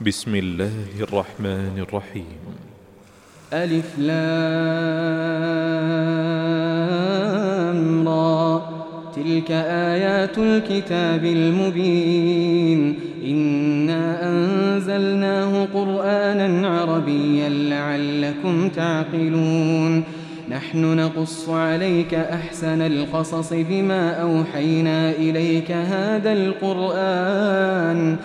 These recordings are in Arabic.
بسم الله الرحمن الرحيم. ألف لام را. تلك آيات الكتاب المبين. إنا أنزلناه قرآنا عربيا لعلكم تعقلون. نحن نقص عليك أحسن القصص بما أوحينا إليك هذا القرآن.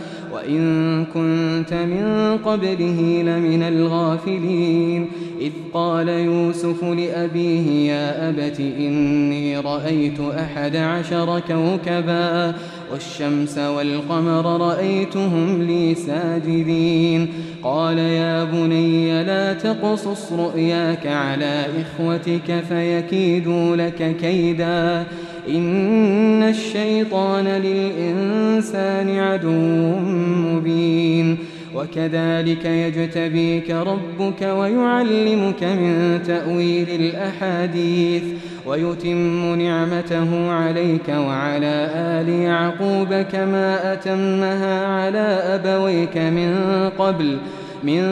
وإن كنت من قبله لمن الغافلين. إذ قال يوسف لأبيه يا أبت إني رأيت أحد عشر كوكبا والشمس والقمر رأيتهم لي ساجدين. قال يا بني لا تقصص رؤياك على إخوتك فيكيدوا لك كيداً. إن الشيطان للإنسان عدو مبين وكذلك يجتبيك ربك ويعلمك من تأويل الأحاديث ويتم نعمته عليك وعلى آل يعقوب كما أتمها على أبويك من قبل من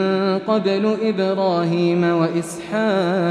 قبل إبراهيم وإسحاق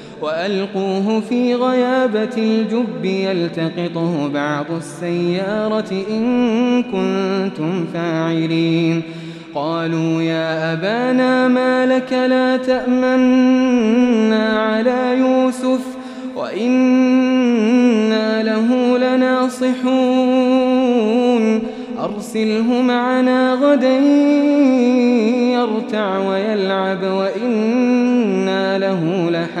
وألقوه في غيابة الجب يلتقطه بعض السيارة إن كنتم فاعلين. قالوا يا أبانا ما لك لا تأمنا على يوسف وإنا له لناصحون. أرسله معنا غدا يرتع ويلعب وإنا له لحافظون.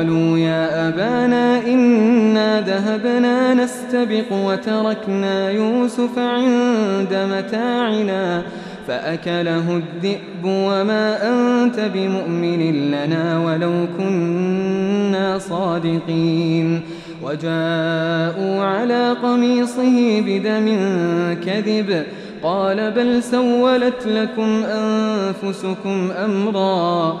قالوا يا أبانا إنا ذهبنا نستبق وتركنا يوسف عند متاعنا فأكله الذئب وما أنت بمؤمن لنا ولو كنا صادقين وجاءوا على قميصه بدم كذب قال بل سولت لكم أنفسكم أمرا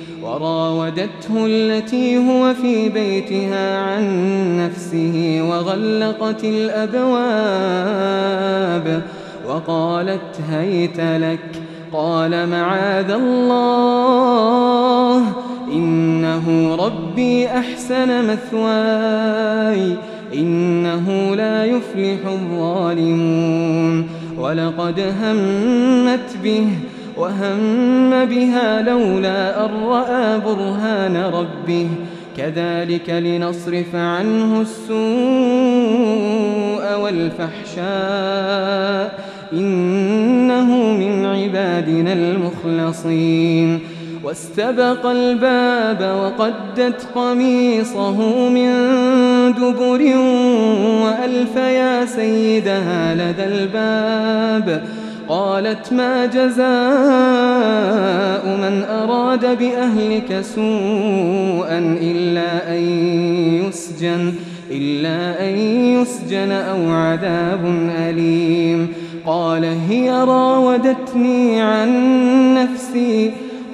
وراودته التي هو في بيتها عن نفسه وغلقت الأبواب وقالت هيت لك قال معاذ الله إنه ربي أحسن مثواي إنه لا يفلح الظالمون ولقد همت به وهم بها لولا أن رأى برهان ربه كذلك لنصرف عنه السوء والفحشاء إنه من عبادنا المخلصين واستبق الباب وقدت قميصه من دبر وألف يا سيدها لدى الباب قالت ما جزاء من أراد بأهلك سوءا إلا أن يسجن إلا أن يسجن أو عذاب أليم. قال هي راودتني عن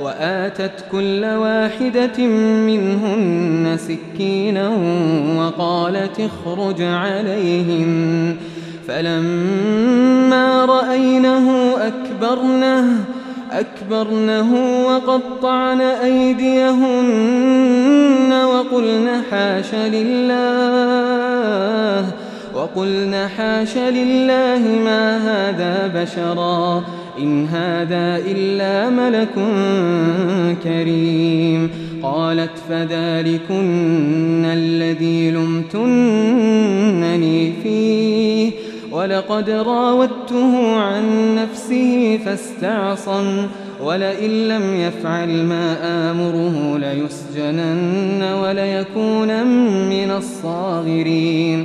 وآتت كل واحدة منهن سكينا وقالت اخرج عليهم فلما رأينه أكبرنه أكبرنه وقطعن أيديهن وقلن حاش لله وقلن حاش لله ما هذا بشرا إن هذا إلا ملك كريم. قالت فذلكن الذي لمتنني فيه. ولقد راودته عن نفسه فاستعصم. ولئن لم يفعل ما آمره ليسجنن وليكون من الصاغرين.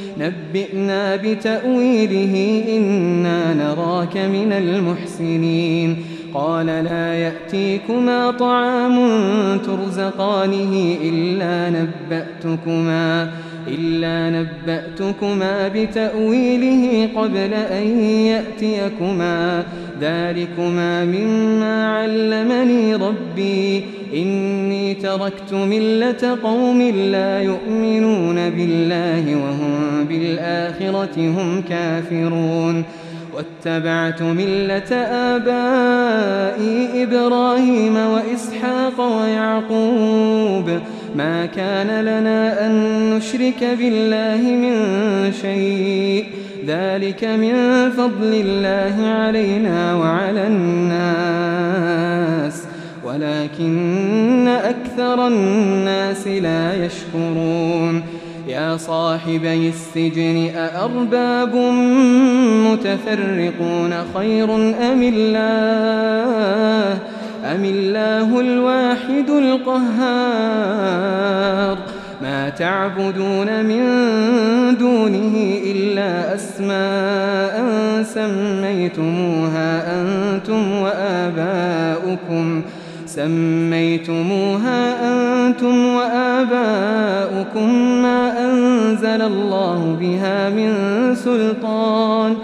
نبئنا بتأويله إنا نراك من المحسنين. قال لا يأتيكما طعام ترزقانه إلا نبأتكما. إلا نبأتكما بتأويله قبل أن يأتيكما. ذلكما مما علمني ربي. إني تركت ملة قوم لا يؤمنون بالله وهم بالآخرة هم كافرون. واتبعت ملة آبائي إبراهيم وإسحاق ويعقوب. ما كان لنا أن نشرك بالله من شيء. ذلك من فضل الله علينا وعلى الناس. ولكن أكثر الناس لا يشكرون. يا صاحبي السجن أأرباب متفرقون خير أم الله؟ أم الله الواحد القهار؟ ما تعبدون من دونه إلا أسماء سميتموها أنتم وآباؤكم. سميتموها أنتم وآباؤكم ما أنزل الله بها من سلطان.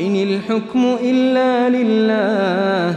إن الحكم إلا لله.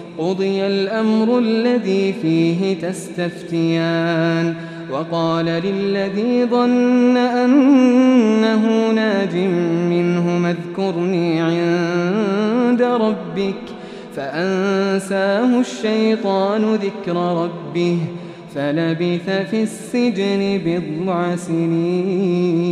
قضي الأمر الذي فيه تستفتيان وقال للذي ظن أنه ناج منه اذكرني عند ربك فأنساه الشيطان ذكر ربه فلبث في السجن بضع سنين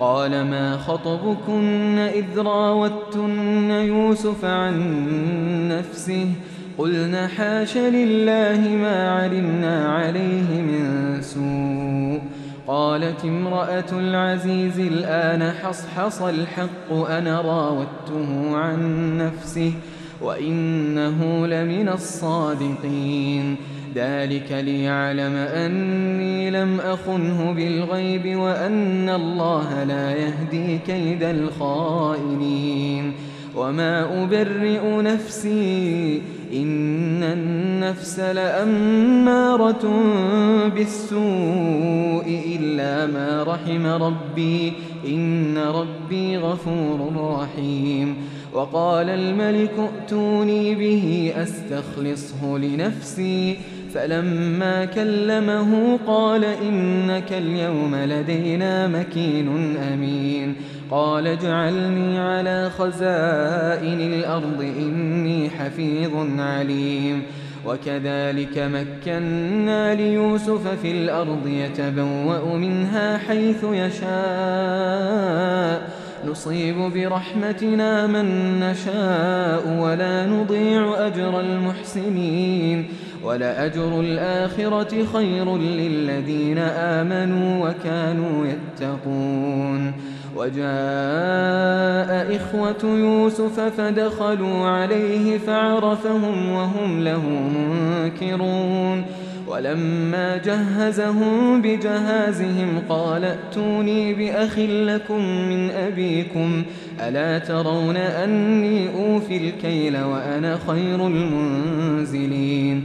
قال ما خطبكن إذ راوتن يوسف عن نفسه قلنا حاش لله ما علمنا عليه من سوء قالت امرأة العزيز الآن حصحص الحق أنا راودته عن نفسه وإنه لمن الصادقين ذلك ليعلم أني لم أخنه بالغيب وأن الله لا يهدي كيد الخائنين. وما أبرئ نفسي إن النفس لأمارة بالسوء إلا ما رحم ربي. إن ربي غفور رحيم. وقال الملك ائتوني به أستخلصه لنفسي. فلما كلمه قال إنك اليوم لدينا مكين أمين. قال اجعلني على خزائن الأرض إني حفيظ عليم. وكذلك مكنا ليوسف في الأرض يتبوأ منها حيث يشاء. نصيب برحمتنا من نشاء ولا نضيع أجر المحسنين. ولأجر الآخرة خير للذين آمنوا وكانوا يتقون. وجاء إخوة يوسف فدخلوا عليه فعرفهم وهم له منكرون. ولما جهزهم بجهازهم قال ائتوني بأخ لكم من أبيكم ألا ترون أني أوفي الكيل وأنا خير المنزلين؟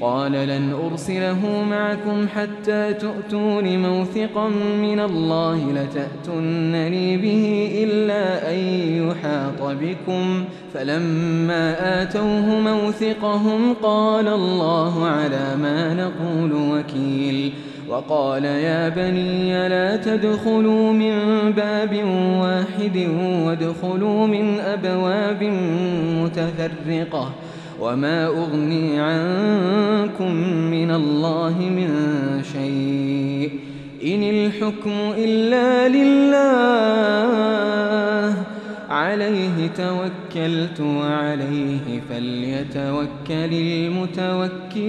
قال لن أرسله معكم حتى تؤتون موثقا من الله لتأتنني به إلا أن يحاط بكم. فلما آتوه موثقهم قال الله على ما نقول وكيل. وقال يا بني لا تدخلوا من باب واحد وادخلوا من أبواب متفرقة. وما أغني عنكم من الله من شيء إن الحكم إلا لله عليه توكلت وعليه فليتوكل المتوكلون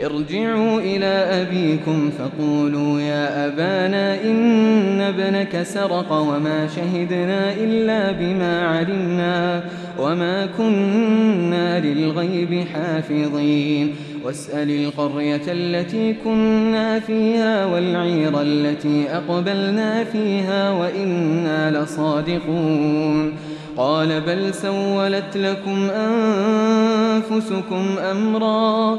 ارجعوا إلى أبيكم فقولوا يا أبانا إن ابنك سرق وما شهدنا إلا بما علمنا وما كنا للغيب حافظين. واسأل القرية التي كنا فيها والعير التي أقبلنا فيها وإنا لصادقون. قال بل سولت لكم أنفسكم أمرا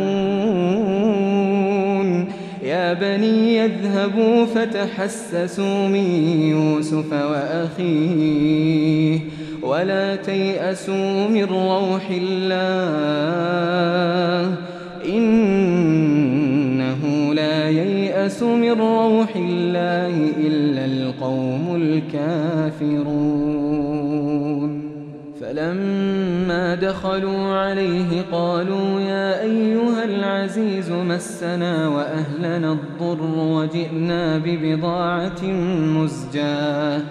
بني يذهبوا فتحسسوا من يوسف وأخيه ولا تيأسوا من روح الله إنه لا ييأس من روح الله إلا القوم الكافرون دخلوا عليه قالوا يا أيها العزيز مسنا وأهلنا الضر وجئنا ببضاعة مزجاة.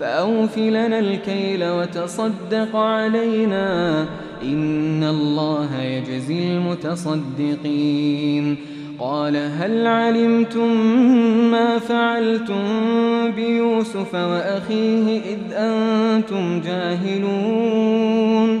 فأوف لنا الكيل وتصدق علينا. إن الله يجزي المتصدقين. قال هل علمتم ما فعلتم بيوسف وأخيه إذ أنتم جاهلون؟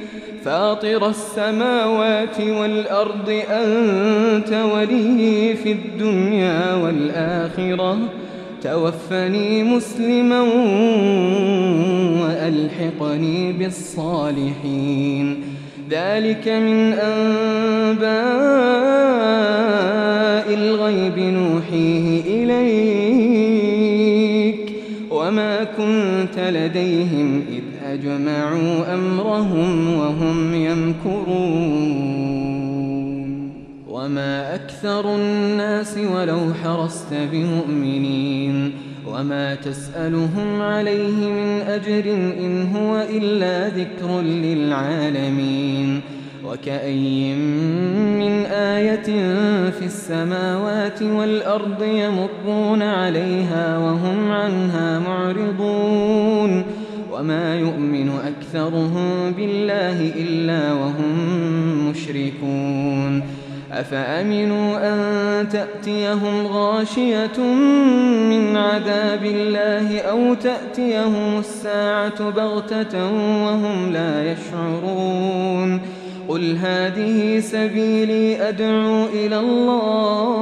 فاطر السماوات والأرض أنت ولي في الدنيا والآخرة. توفني مسلما وألحقني بالصالحين. ذلك من أنباء الغيب نوحيه إليك. وما كنت لديهم إذ أجمعوا أمرهم وهم يمكرون. وما أكثر الناس ولو حرصت بمؤمنين. وما تسألهم عليه من أجر إن هو إلا ذكر للعالمين. وكأي من آية في السماوات والأرض يمرون عليها وهم عنها معرضون. وما يؤمن أكثرهم بالله إلا وهم مشركون. أفأمنوا أن تأتيهم غاشية من عذاب الله أو تأتيهم الساعة بغتة وهم لا يشعرون؟ قل هذه سبيلي أدعو إلى الله.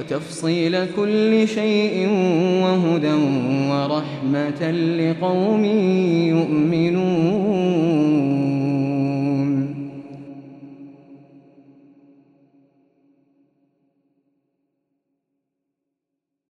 وتفصيل كل شيء وهدى ورحمة لقوم يؤمنون.